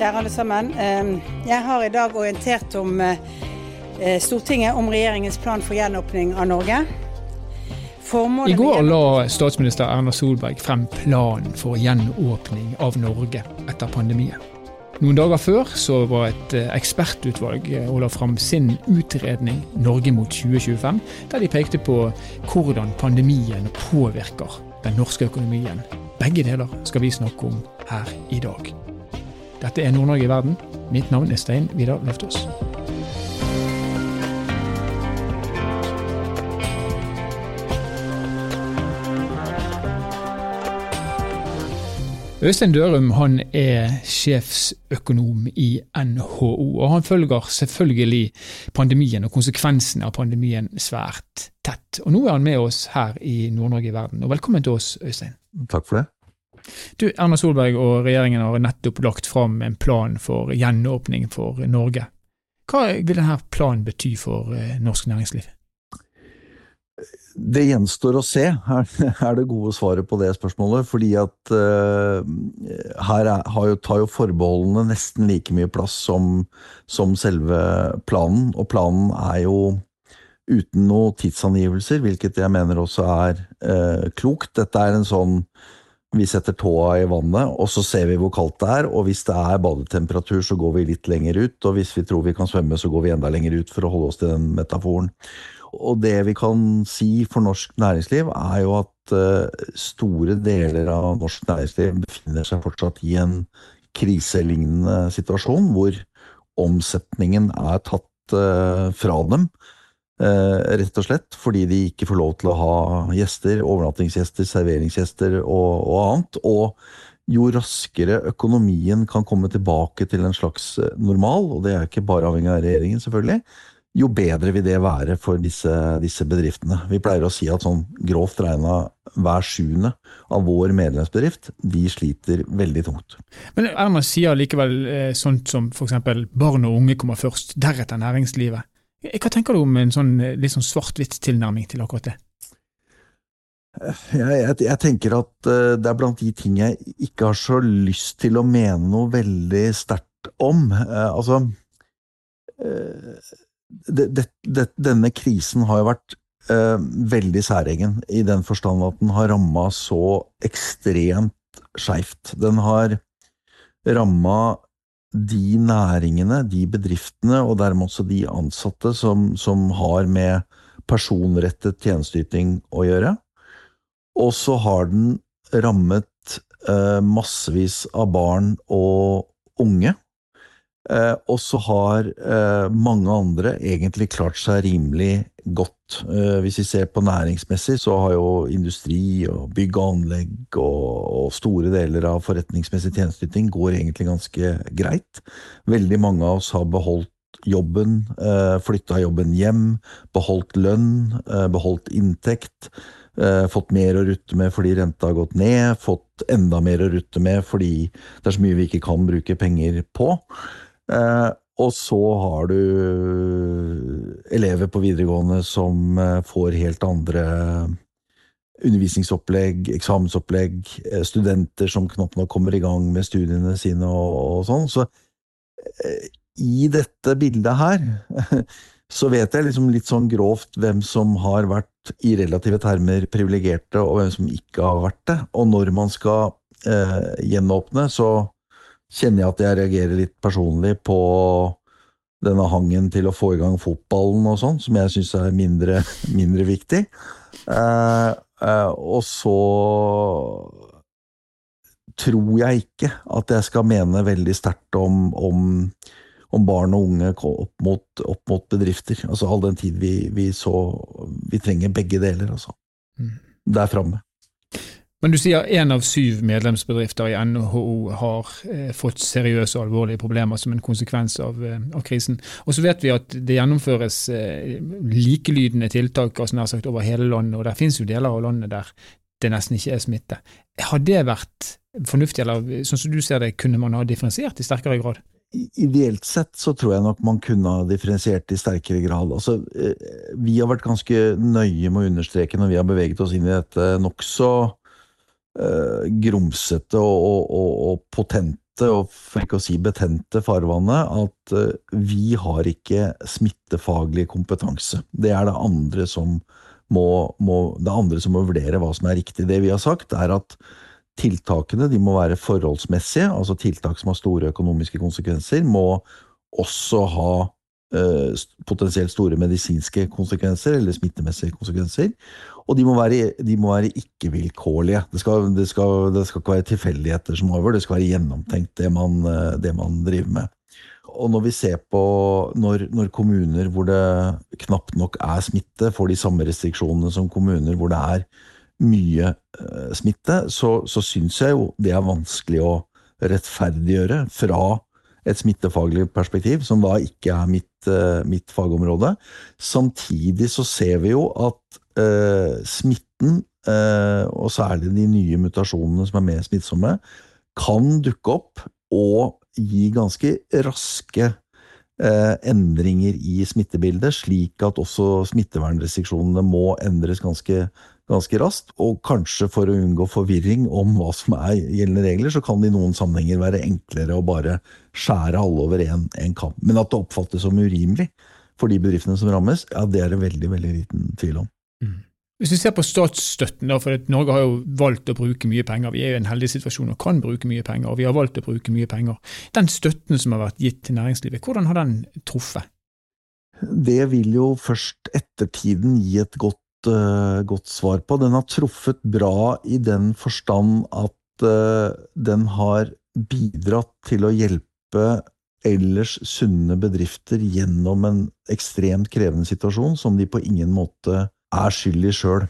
Kjære alle sammen. Jeg har i dag orientert om eh, Stortinget om regjeringens plan for gjenåpning av Norge. Formålet I går la statsminister Erna Solberg frem planen for gjenåpning av Norge etter pandemien. Noen dager før så var et eh, ekspertutvalg eh, og la fram sin utredning 'Norge mot 2025', der de pekte på hvordan pandemien påvirker den norske økonomien. Begge deler skal vi snakke om her i dag. Dette er Nord-Norge i verden. Mitt navn er Stein Vidar Løftås. Øystein Dørum han er sjefsøkonom i NHO, og han følger selvfølgelig pandemien og konsekvensene av pandemien svært tett. Og Nå er han med oss her i Nord-Norge i verden. Og Velkommen til oss, Øystein. Takk for det. Du, Erna Solberg og regjeringen har nettopp lagt fram en plan for gjenåpning for Norge. Hva vil denne planen bety for eh, norsk næringsliv? Det gjenstår å se, er det gode svaret på det spørsmålet. Fordi at uh, her er, jo, tar jo forbeholdene nesten like mye plass som, som, selve planen. Og planen er jo uten noen tidsangivelser, hvilket jeg mener også er uh, klokt. Dette er en sånn vi setter tåa i vannet, og så ser vi hvor kaldt det er. Og hvis det er badetemperatur, så går vi litt lenger ut. Og hvis vi tror vi kan svømme, så går vi enda lenger ut, for å holde oss til den metaforen. Og det vi kan si for norsk næringsliv, er jo at eh, store deler av norsk næringsliv befinner seg fortsatt i en kriselignende situasjon, hvor omsetningen er tatt eh, fra dem. Eh, rett og slett fordi de ikke får lov til å ha gjester, overnattingsgjester, serveringsgjester og, og annet. Og jo raskere økonomien kan komme tilbake til en slags normal, og det er ikke bare avhengig av regjeringen, selvfølgelig, jo bedre vil det være for disse, disse, bedriftene. Vi pleier å si at sånn grovt regna hver sjuende av vår medlemsbedrift, de sliter veldig tungt. Men Erna sier likevel eh, sånt som f.eks. barn og unge kommer først, deretter næringslivet. Eh, hva tenker du om en sånn eh, litt sånn svart-hvitt-tilnærming til akkurat det? Jeg, jeg, jeg, tenker at det er blant de ting jeg ikke har så lyst til å mene noe veldig sterkt om. Altså det, det, denne krisen har jo vært eh, veldig særegen, i den forstand at den har ramma så ekstremt skeivt. Den har ramma de næringene, de bedriftene, og dermed også de ansatte som, som har med personrettet tjenesteyting å gjøre. Og så har den rammet eh, massevis av barn og unge Eh, og så har eh, mange andre egentlig klart seg rimelig godt. Eh, hvis vi ser på næringsmessig, så har jo industri og bygg og anlegg og, og store deler av forretningsmessig tjenesteyting går egentlig ganske greit. Veldig mange av oss har beholdt jobben, eh, flytta jobben hjem, beholdt lønn, eh, beholdt inntekt. Eh, fått mer å rutte med fordi renta har gått ned, fått enda mer å rutte med fordi det er så mye vi ikke kan bruke penger på. Eh, og så har du elever på videregående som eh, får helt andre undervisningsopplegg, eksamensopplegg, eh, studenter som knapt nok kommer i gang med studiene sine og, og sånn. Så i dette bildet her så vet jeg liksom litt sånn grovt hvem som har vært i relative termer privilegerte, og hvem som ikke har vært det. Og når man skal eh, gjenåpne, så kjenner jeg at jeg reagerer litt personlig på denne hangen til å få i gang fotballen og sånn, som jeg syns er mindre, mindre viktig. Eh, eh, og så tror jeg ikke at jeg skal mene veldig sterkt om, om, om, barn og unge opp mot, opp mot, bedrifter. Altså all den tid vi, vi så Vi trenger begge deler, altså. Mm. Der framme. Men du sier én av syv medlemsbedrifter i NHO har eh, fått seriøse og alvorlige problemer som en konsekvens av, eh, av, krisen. Og så vet vi at det gjennomføres eh, likelydende tiltak altså nær sagt over hele landet, og det finnes jo deler av landet der det nesten ikke er smitte. Har det vært fornuftig, eller sånn som du ser det, kunne man ha differensiert i sterkere grad? Ideelt sett så tror jeg nok man kunne ha differensiert i sterkere grad. Altså, eh, vi har vært ganske nøye med å understreke når vi har beveget oss inn i dette nokså uh, grumsete og, og, og, potente, og for ikke å si betente farvannet at vi har ikke smittefaglig kompetanse. Det er det andre som må, må, det andre som må vurdere hva som er riktig. Det vi har sagt, er at tiltakene må være forholdsmessige, altså tiltak som har store økonomiske konsekvenser, må også ha Eh, potensielt store medisinske konsekvenser eller smittemessige konsekvenser. Og de må være, være ikke-vilkårlige. Det, det, det, skal ikke være tilfeldigheter som over, det skal være gjennomtenkt, det man, eh, det man, driver med. Og når vi ser på når, når, kommuner hvor det knapt nok er smitte, får de samme restriksjonene som kommuner hvor det er mye uh, smitte, så, så syns jeg jo det er vanskelig å rettferdiggjøre fra et smittefaglig perspektiv, som da ikke er mitt, uh, mitt fagområde. Samtidig så ser vi jo at uh, smitten, uh, og særlig de nye mutasjonene som er mer smittsomme, kan dukke opp og gi ganske raske endringer i smittebildet, slik at også smittevernrestriksjonene må endres ganske ganske raskt, og kanskje for å unngå forvirring om hva som er gjeldende regler, så kan det i noen sammenhenger være enklere å bare skjære alle over én kamp. Men at det oppfattes som urimelig for de bedriftene som rammes, ja, det er det veldig, veldig liten tvil om. Mm. Hvis vi ser på statsstøtten, da, for Norge har jo valgt å bruke mye penger. Vi er jo i en heldig situasjon og kan bruke mye penger, og vi har valgt å bruke mye penger. Den støtten som har vært gitt til næringslivet, hvordan har den truffet? Det vil jo først ettertiden gi et godt uh, godt svar på. Den har truffet bra i den forstand at uh, den har bidratt til å hjelpe ellers sunne bedrifter gjennom en ekstremt krevende situasjon som de på ingen måte er skyld i sjøl.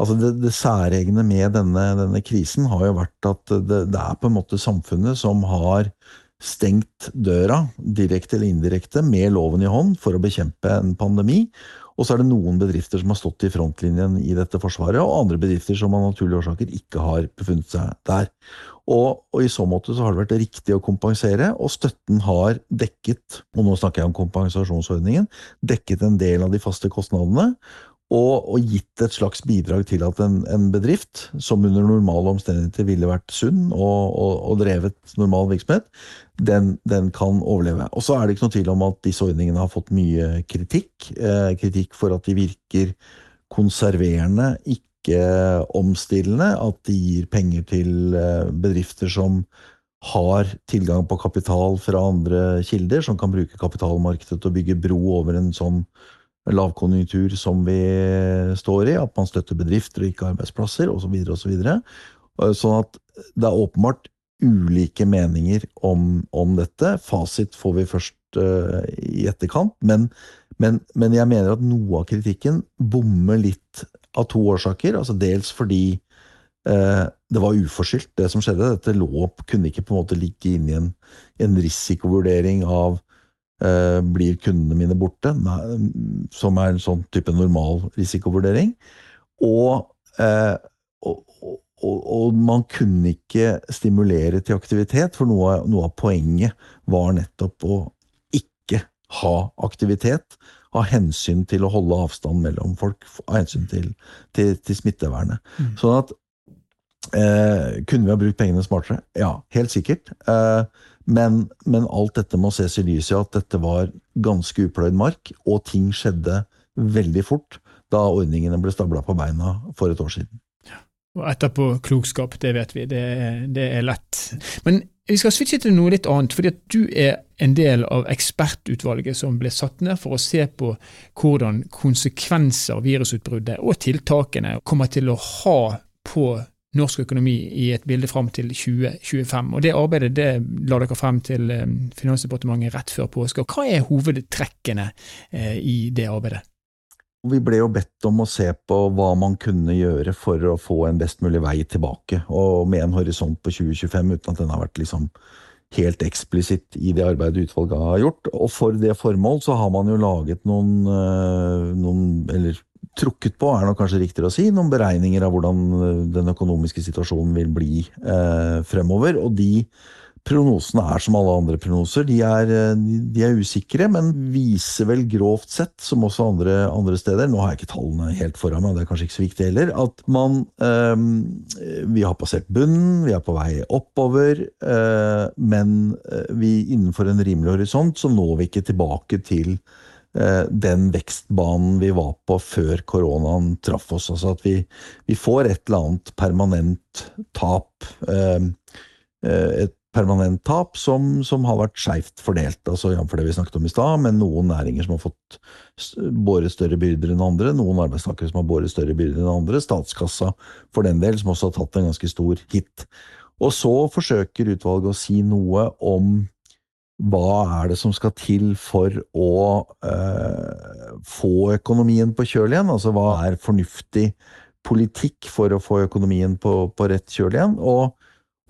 Altså det, det særegne med denne, denne, krisen har jo vært at det, det, er på en måte samfunnet som har stengt døra, direkte eller indirekte, med loven i hånd for å bekjempe en pandemi. Og så er det noen bedrifter som har stått i frontlinjen i dette forsvaret, og andre bedrifter som av naturlige årsaker ikke har befunnet seg der. Og, og, i så måte så har det vært riktig å kompensere, og støtten har dekket, og nå snakker jeg om kompensasjonsordningen, dekket en del av de faste kostnadene, og, og, gitt et slags bidrag til at en, en, bedrift, som under normale omstendigheter ville vært sunn og, og, og drevet normal virksomhet, den, den, kan overleve. Og så er det ikke noe tvil om at disse ordningene har fått mye kritikk. Eh, kritikk for at de virker konserverende, ikke omstillende. At de gir penger til eh, bedrifter som har tilgang på kapital fra andre kilder, som kan bruke kapitalmarkedet til å bygge bro over en sånn lavkonjunktur som vi står i, at man støtter bedrifter og ikke arbeidsplasser osv. Osv. Så sånn at det er åpenbart ulike meninger om, om dette. Fasit får vi først uh, i etterkant. Men, men, men, jeg mener at noe av kritikken bommer litt av to årsaker. altså Dels fordi uh, det var uforskyldt, det som skjedde. Dette lå, kunne ikke på en måte ligge inne i en, en risikovurdering av Eh, blir kundene mine borte? som er en sånn type normal risikovurdering. Og, eh, og, og, og, man kunne ikke stimulere til aktivitet, for noe, noe, av poenget var nettopp å ikke ha aktivitet. Av hensyn til å holde avstand mellom folk, av hensyn til, til, til smittevernet. Mm. Sånn at eh, Kunne vi ha brukt pengene smartere? Ja, helt sikkert. Eh, men, men, alt dette må ses i lys av at dette var ganske upløyd mark, og ting skjedde veldig fort da ordningene ble stabla på beina for et år siden. Og etterpåklokskap, det vet vi, det, det, er lett. Men vi skal switche til noe litt annet, fordi at du er en del av ekspertutvalget som ble satt ned for å se på hvordan konsekvenser virusutbruddet og tiltakene kommer til å ha på norsk økonomi i et bilde fram til 2025. Og Det arbeidet det la dere frem til eh, Finansdepartementet rett før påske. Hva er hovedtrekkene eh, i det arbeidet? Vi ble jo bedt om å se på hva man kunne gjøre for å få en best mulig vei tilbake, og med en horisont på 2025, uten at den har vært liksom helt eksplisitt i det arbeidet utvalget har gjort. Og for det formål så har man jo laget noen, eh, noen eller trukket på, er nok kanskje riktigere å si, noen beregninger av hvordan eh, den økonomiske situasjonen vil bli eh, fremover. Og de Prognosene er som alle andre prognoser. De er, de er, usikre, men viser vel grovt sett, som også andre, andre, steder Nå har jeg ikke tallene helt foran meg, det er kanskje ikke så viktig heller. At man eh, Vi har passert bunnen, vi er på vei oppover. eh, men eh, vi innenfor en rimelig horisont så når vi ikke tilbake til den vekstbanen vi var på før koronaen traff oss. Altså at vi, vi får et eller annet permanent tap. et permanent tap som, som har vært skeivt fordelt, altså jf. det vi snakket om i stad, med noen næringer som har fått båret større byrder enn andre, noen arbeidstakere som har båret større byrder enn andre, statskassa for den del, som også har tatt en ganske stor hit. Og så forsøker utvalget å si noe om hva er det som skal til for å eh, få økonomien på kjøl igjen? Altså hva er fornuftig politikk for å få økonomien på, på rett kjøl igjen? Og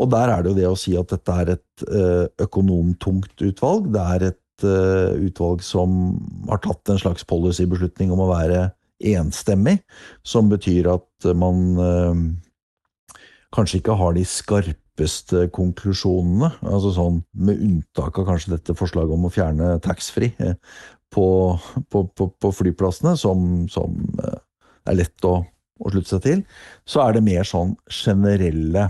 og der er det jo det å si at dette er et eh, økonomtungt utvalg. Det er et eh, utvalg som har tatt en slags policybeslutning om å være enstemmig, som betyr at man eh, kanskje ikke har de skarpeste konklusjonene. altså sånn Med unntak av kanskje dette forslaget om å fjerne taxfree på, på, på, på flyplassene, som, som, er lett å, å slutte seg til, så er det mer sånn generelle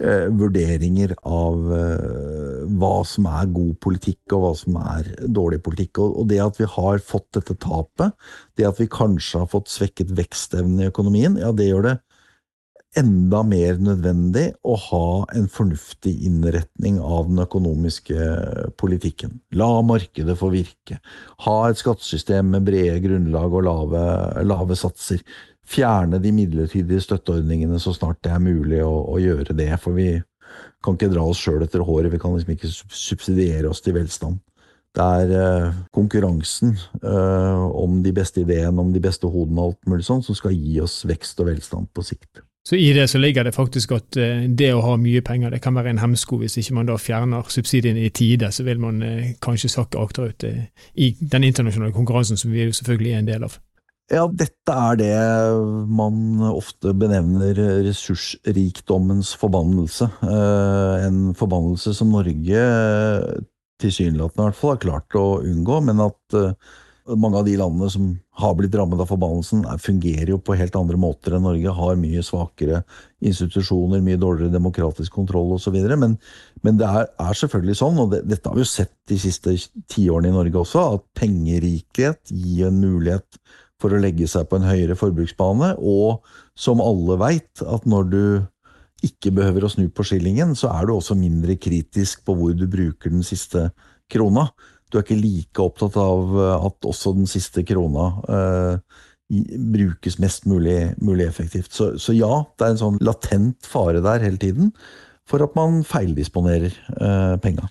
eh, vurderinger av eh, hva som er god politikk, og hva som er dårlig politikk. Og, og, det at vi har fått dette tapet, det at vi kanskje har fått svekket vekstevnen i økonomien, ja, det gjør det enda mer nødvendig å ha en fornuftig innretning av den økonomiske politikken. La markedet få virke. Ha et skattesystem med brede grunnlag og lave, lave satser fjerne de midlertidige støtteordningene så snart det er mulig å, å gjøre det. For vi kan ikke dra oss sjøl etter håret, vi kan liksom ikke subsidiere oss til velstand. Det er eh, konkurransen eh, om de beste ideene, om de beste hodene og alt mulig sånn, som skal gi oss vekst og velstand på sikt. Så i det så ligger det faktisk at eh, det å ha mye penger det kan være en hemsko. Hvis ikke man da fjerner subsidiene i tide, så vil man eh, kanskje sakke akterut eh, i den internasjonale konkurransen som vi jo selvfølgelig er en del av. Ja, dette er det man ofte benevner ressursrikdommens forbannelse. En forbannelse som Norge tilsynelatende i hvert fall har klart å unngå, men at mange av de landene som har blitt rammet av forbannelsen, fungerer jo på helt andre måter enn Norge. Har mye svakere institusjoner, mye dårligere demokratisk kontroll osv. Men, men det er, er, selvfølgelig sånn, og det, dette har vi jo sett de siste tiårene i Norge også, at pengerikhet gir en mulighet for å legge seg på en høyere forbruksbane, og som alle veit, at når du ikke behøver å snu på skillingen, så er du også mindre kritisk på hvor du bruker den siste krona. Du er ikke like opptatt av at også den siste krona eh, brukes mest mulig, mulig effektivt. Så, så, ja, det er en sånn latent fare der hele tiden for at man feildisponerer eh, penga.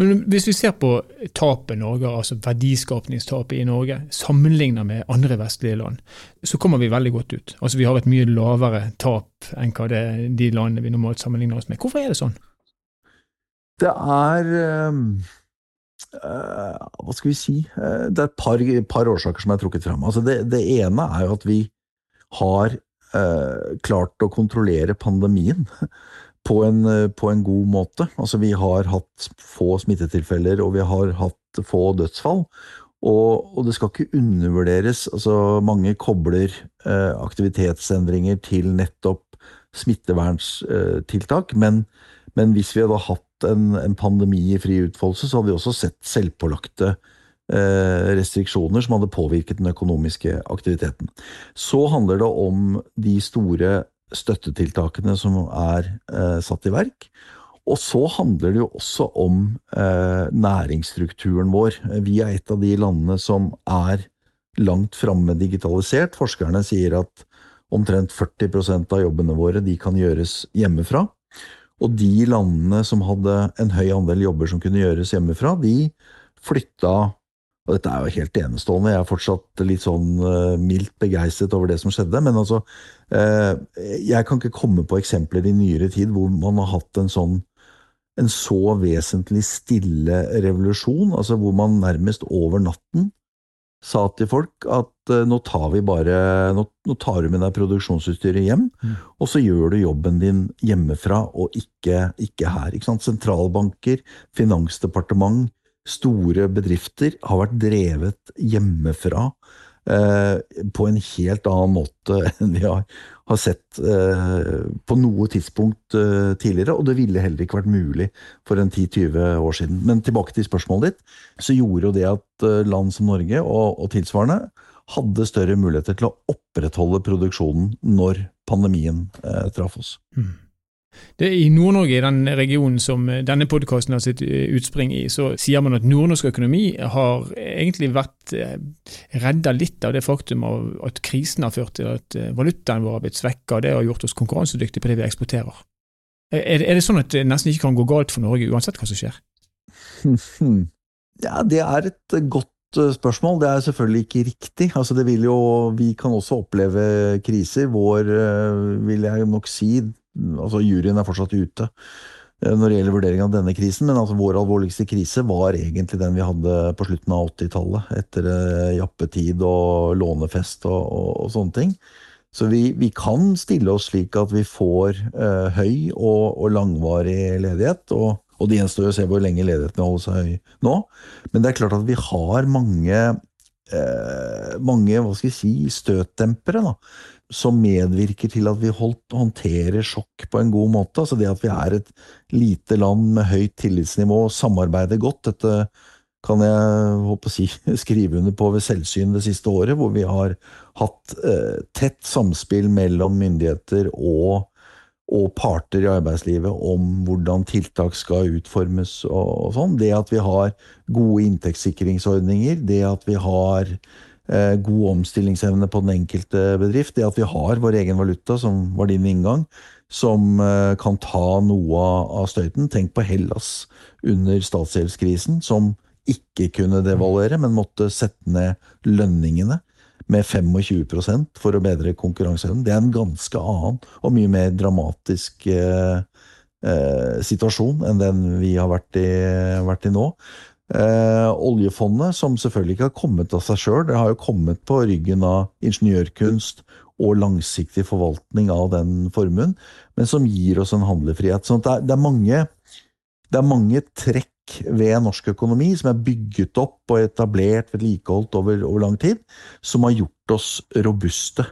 Men hvis vi ser på tapet Norge, altså verdiskapningstapet i Norge, sammenlignet med andre vestlige land, så kommer vi veldig godt ut. Altså Vi har et mye lavere tap enn hva det de landene vi normalt sammenligner oss med. Hvorfor er det sånn? Det er øh, Hva skal vi si? Eh, det er et par, par årsaker som er trukket fram. Altså det, det, ene er jo at vi har øh, klart å kontrollere pandemien på en, eh, på en, god måte. Altså, vi har hatt få smittetilfeller, og vi har hatt få dødsfall. Og, og det skal ikke undervurderes. Altså, mange kobler eh, aktivitetsendringer til nettopp smittevernstiltak, eh, men, men, hvis vi hadde hatt en, en, pandemi i fri utfoldelse, så hadde vi også sett selvpålagte eh, restriksjoner som hadde påvirket den økonomiske aktiviteten. Så handler det om de store støttetiltakene som er eh, satt i verk. Og så handler det jo også om eh, næringsstrukturen vår. Vi er et av de landene som er langt framme digitalisert. Forskerne sier at omtrent 40% av jobbene våre de kan gjøres hjemmefra. Og de landene som hadde en høy andel jobber som kunne gjøres hjemmefra, de flytta og dette er jo helt enestående. Jeg er fortsatt litt sånn uh, mildt begeistret over det som skjedde. Men altså, uh, jeg kan ikke komme på eksempler i nyere tid hvor man har hatt en sånn en så vesentlig stille revolusjon, altså hvor man nærmest over natten sa til folk at uh, nå tar vi bare nå, nå, tar du med deg produksjonsutstyret hjem, mm. og så gjør du jobben din hjemmefra og ikke, ikke her. Ikke Sentralbanker, finansdepartement, store bedrifter har vært drevet hjemmefra på en helt annen måte enn vi har, har sett eh, på noe tidspunkt tidligere, og det ville heller ikke vært mulig for en 10-20 år siden. Men tilbake til spørsmålet ditt, så gjorde jo det at Eh, land som Norge og, og tilsvarende hadde større muligheter til å opprettholde produksjonen når pandemien eh, traff oss. Mm. Det er I Nord-Norge, i den regionen som eh, denne podkasten har sitt eh, utspring i, så sier man at nordnorsk økonomi har egentlig vært redda litt av det faktum at krisen har ført til at valutaen vår har blitt svekka, og det har gjort oss konkurransedyktige på det vi eksporterer. Er det sånn at det nesten ikke kan gå galt for Norge, uansett hva som skjer? Ja, Det er et godt eh, spørsmål. Det er selvfølgelig ikke riktig. Altså, det vil jo, vi kan også oppleve kriser. Vår, eh, vil jeg nok si altså Juryen er fortsatt ute eh, når det gjelder vurdering av denne krisen, men altså vår alvorligste krise var egentlig den vi hadde på slutten av 80-tallet. Etter jappetid og lånefest og, og, og sånne ting. Så vi, vi, kan stille oss slik at vi får eh, høy og, og langvarig ledighet. og og det gjenstår å se hvor lenge ledigheten holder seg høy nå. Men det er klart at vi har mange, eh, mange hva skal jeg si, støtdempere da, som medvirker til at vi holdt, håndterer sjokk på en god måte. Altså det at vi er et lite land med høyt tillitsnivå og samarbeider godt. Dette kan jeg håpe å si, skrive under på ved selvsyn det siste året, hvor vi har hatt eh, tett samspill mellom myndigheter og og parter i arbeidslivet om hvordan tiltak skal utformes og, sånn. Det at vi har gode inntektssikringsordninger, det at vi har eh, god omstillingsevne på den enkelte bedrift, det at vi har vår egen valuta, som var din inngang, som eh, kan ta noe av støyten. Tenk på Hellas under statsgjeldskrisen, som ikke kunne devaluere, men måtte sette ned lønningene med 25% for å bedre konkurranseevnen. Det er en ganske annen og mye mer dramatisk eh, eh, situasjon enn den vi har vært i, vært i nå. Eh, oljefondet, som selvfølgelig ikke har kommet av seg sjøl, det har jo kommet på ryggen av ingeniørkunst og langsiktig forvaltning av den formuen, men som gir oss en handlefrihet. Så det er, det er, mange, det er mange trekk ved norsk økonomi, som er bygget opp og etablert, vedlikeholdt over, over lang tid, som har gjort oss robuste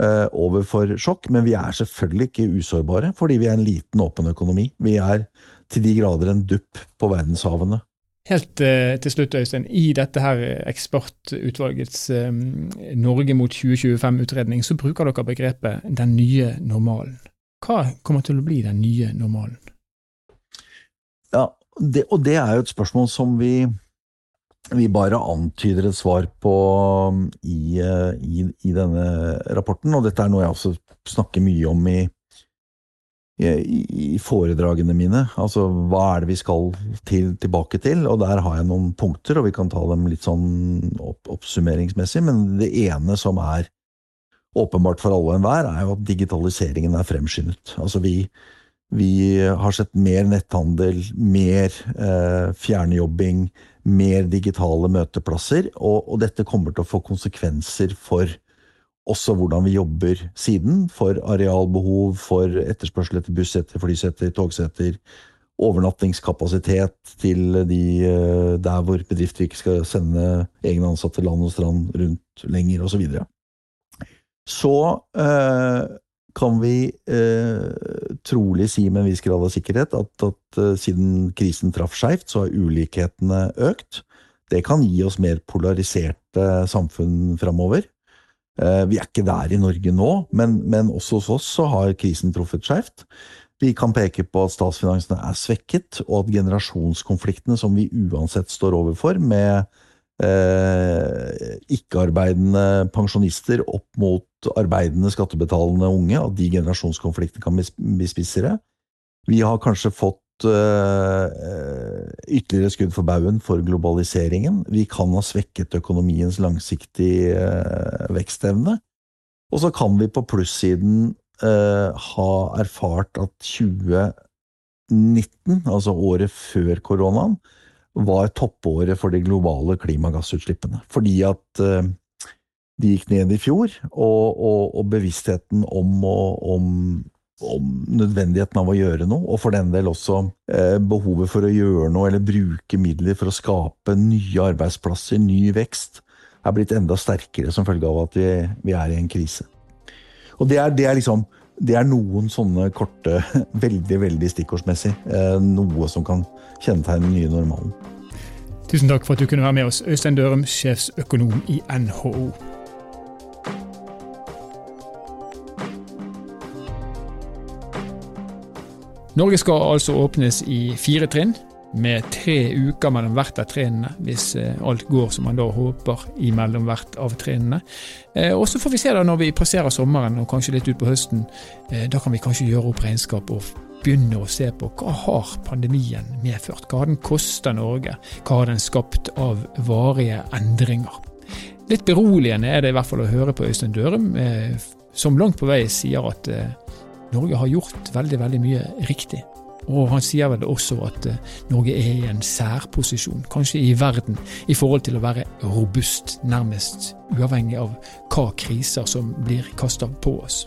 eh, overfor sjokk. Men vi er selvfølgelig ikke usårbare, fordi vi er en liten, åpen økonomi. Vi er til de grader en dupp på verdenshavene. Helt eh, til slutt, Øystein. I dette her ekspertutvalgets eh, Norge mot 2025-utredning, så bruker dere begrepet 'den nye normalen'. Hva kommer til å bli den nye normalen? Ja, det, og det er jo et spørsmål som vi, vi bare antyder et svar på um, i, uh, i, i, denne rapporten. Og dette er noe jeg også snakker mye om i, i, foredragene mine. Altså hva er det vi skal til, tilbake til? Og der har jeg noen punkter, og vi kan ta dem litt sånn opp, oppsummeringsmessig. Men det ene som er åpenbart for alle og enhver, er jo at digitaliseringen er fremskyndet. Altså vi vi har sett mer netthandel, mer eh, fjernjobbing, mer digitale møteplasser, og, og, dette kommer til å få konsekvenser for også hvordan vi jobber siden. For arealbehov, for etterspørsel etter bussetter, flysetter, togsetter. Overnattingskapasitet til de eh, der hvor bedrifter ikke skal sende egne ansatte land og strand rundt lenger, osv. Så, videre. så eh, kan vi eh, trolig si med en viss grad av sikkerhet at, at uh, siden krisen traff skeivt, så har ulikhetene økt. Det kan gi oss mer polariserte samfunn framover. Eh, vi er ikke der i Norge nå, men, men også hos oss så har krisen truffet skeivt. Vi kan peke på at statsfinansene er svekket, og at generasjonskonfliktene som vi uansett står overfor, med eh, ikke-arbeidende pensjonister opp mot arbeidende, skattebetalende unge, at de generasjonskonfliktene kan bli spissere. Vi har kanskje fått eh, ytterligere skudd for baugen for globaliseringen. Vi kan ha svekket økonomiens langsiktige eh, vekstevne. Og så kan vi på plussiden uh, ha erfart at 2019, altså året før koronaen, var toppåret for de globale klimagassutslippene. Fordi at uh, de gikk ned i fjor, og, og, og bevisstheten om, om, om, nødvendigheten av å gjøre noe, og for den del også uh, behovet for å gjøre noe eller bruke midler for å skape nye arbeidsplasser, ny vekst, er blitt enda sterkere som følge av at vi, vi er i en krise. Og det er, det er liksom det er noen sånne korte, veldig veldig stikkordsmessig, eh, noe som kan kjennetegne den nye normalen. Tusen takk for at du kunne være med oss, Øystein Dørum, sjefsøkonom i NHO. Norge skal altså åpnes i fire trinn med tre uker mellom hvert av trinnene, hvis eh, alt går som man da håper imellom hvert av trinnene. Eh, og så får vi se da når vi passerer sommeren og kanskje litt ut på høsten. Eh, da kan vi kanskje gjøre opp regnskap og begynne å se på hva har pandemien medført? Hva har den kosta Norge? Hva har den skapt av varige endringer? Litt beroligende er det i hvert fall å høre på Øystein Dørum, som langt på vei sier at Norge har gjort veldig, veldig mye riktig. Og han sier vel også at eh, Norge er i en særposisjon, kanskje i verden, i forhold til å være robust, nærmest uavhengig av hva kriser som blir kasta på oss.